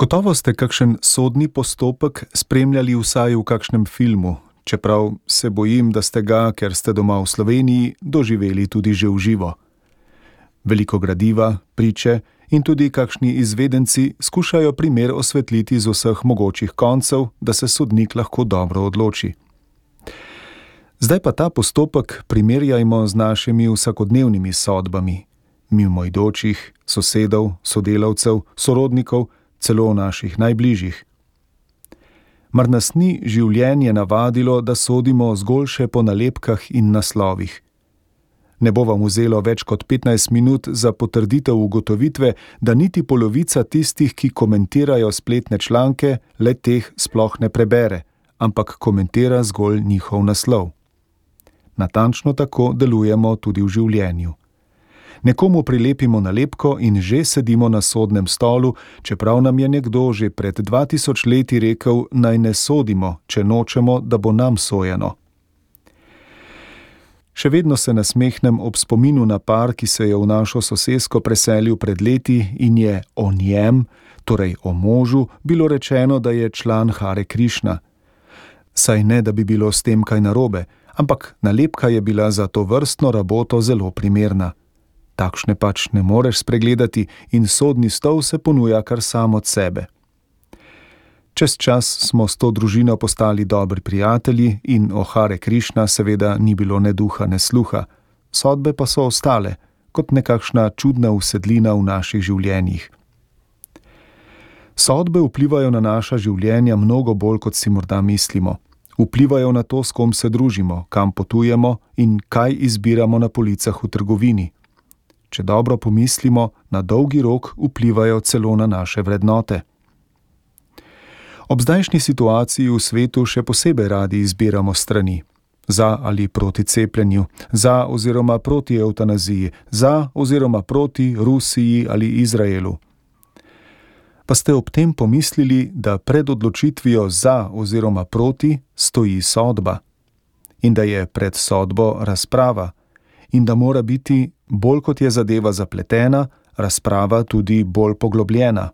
Gotovo ste kakšen sodni postopek spremljali vsaj v kakšnem filmu, čeprav se bojim, da ste ga, ker ste doma v Sloveniji, doživeli tudi že v živo. Veliko gradiva, priče in tudi kakšni izvedenci skušajo primer osvetliti z vseh mogočih koncev, da se sodnik lahko dobro odloči. Zdaj pa ta postopek primerjajmo z našimi vsakodnevnimi sodbami, mimoidočih, sosedov, sodelavcev, sorodnikov, celo naših najbližjih. Mar nas ni življenje navadilo, da sodimo zgolj še po nalepkah in naslovih? Ne bo vam vzelo več kot 15 minut za potrditev ugotovitve, da niti polovica tistih, ki komentirajo spletne članke, le teh sploh ne prebere, ampak komentira zgolj njihov naslov. Natančno tako delujemo tudi v življenju nekomu prilepimo nalepko in že sedimo na sodnem stolu, čeprav nam je nekdo že pred 2000 leti rekel: naj ne sodimo, če nočemo, da bo nam sojeno. Še vedno se nasmehnem ob spominu na par, ki se je v našo sosesko preselil pred leti in je o njem, torej o možu, bilo rečeno, da je član Hare Krišna. Saj ne, da bi bilo s tem kaj narobe, ampak nalepka je bila za to vrstno raboto zelo primerna takšne pač ne moreš spregledati, in sodni stol se ponuja kar sam od sebe. Čez čas smo s to družino postali dobri prijatelji, in o Hare Krišna seveda ni bilo ne duha, ne sluha, sodbe pa so ostale kot nekakšna čudna usedlina v naših življenjih. Sodbe vplivajo na naša življenja mnogo bolj, kot si morda mislimo. Vplivajo na to, s kom se družimo, kam potujemo in kaj izbiramo na policah v trgovini če dobro pomislimo, na dolgi rok vplivajo celo na naše vrednote. Ob zdajšnji situaciji v svetu še posebej radi izbiramo strani. Za ali proti cepljenju, za oziroma proti eutanaziji, za oziroma proti Rusiji ali Izraelu. Pa ste ob tem pomislili, da pred odločitvijo za oziroma proti stoji sodba in da je pred sodbo razprava in da mora biti bolj kot je zadeva zapletena, razprava tudi bolj poglobljena.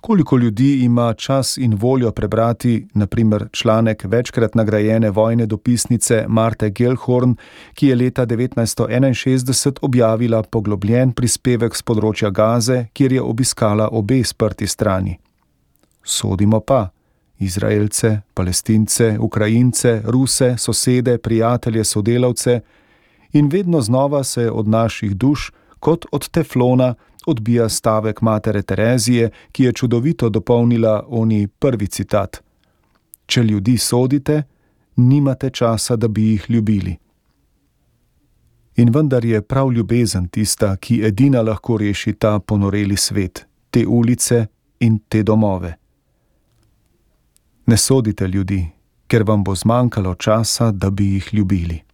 Koliko ljudi ima čas in voljo prebrati, naprimer, članek večkrat nagrajene vojne dopisnice Marte Gelhorn, ki je leta 1961 objavila poglobljen prispevek z področja Gaze, kjer je obiskala obe sprti strani. Sodimo pa Izraelce, Palestince, Ukrajince, Ruse, sosede, prijatelje, sodelavce, in vedno znova se od naših duš, kot od teflona, odbija stavek matere Terezije, ki je čudovito dopolnila oni prvi citat: Če ljudi sodite, nimate časa, da bi jih ljubili. In vendar je prav ljubezen tista, ki edina lahko reši ta ponoreli svet, te ulice in te domove. Ne sodite ljudi, ker vam bo zmanjkalo časa, da bi jih ljubili.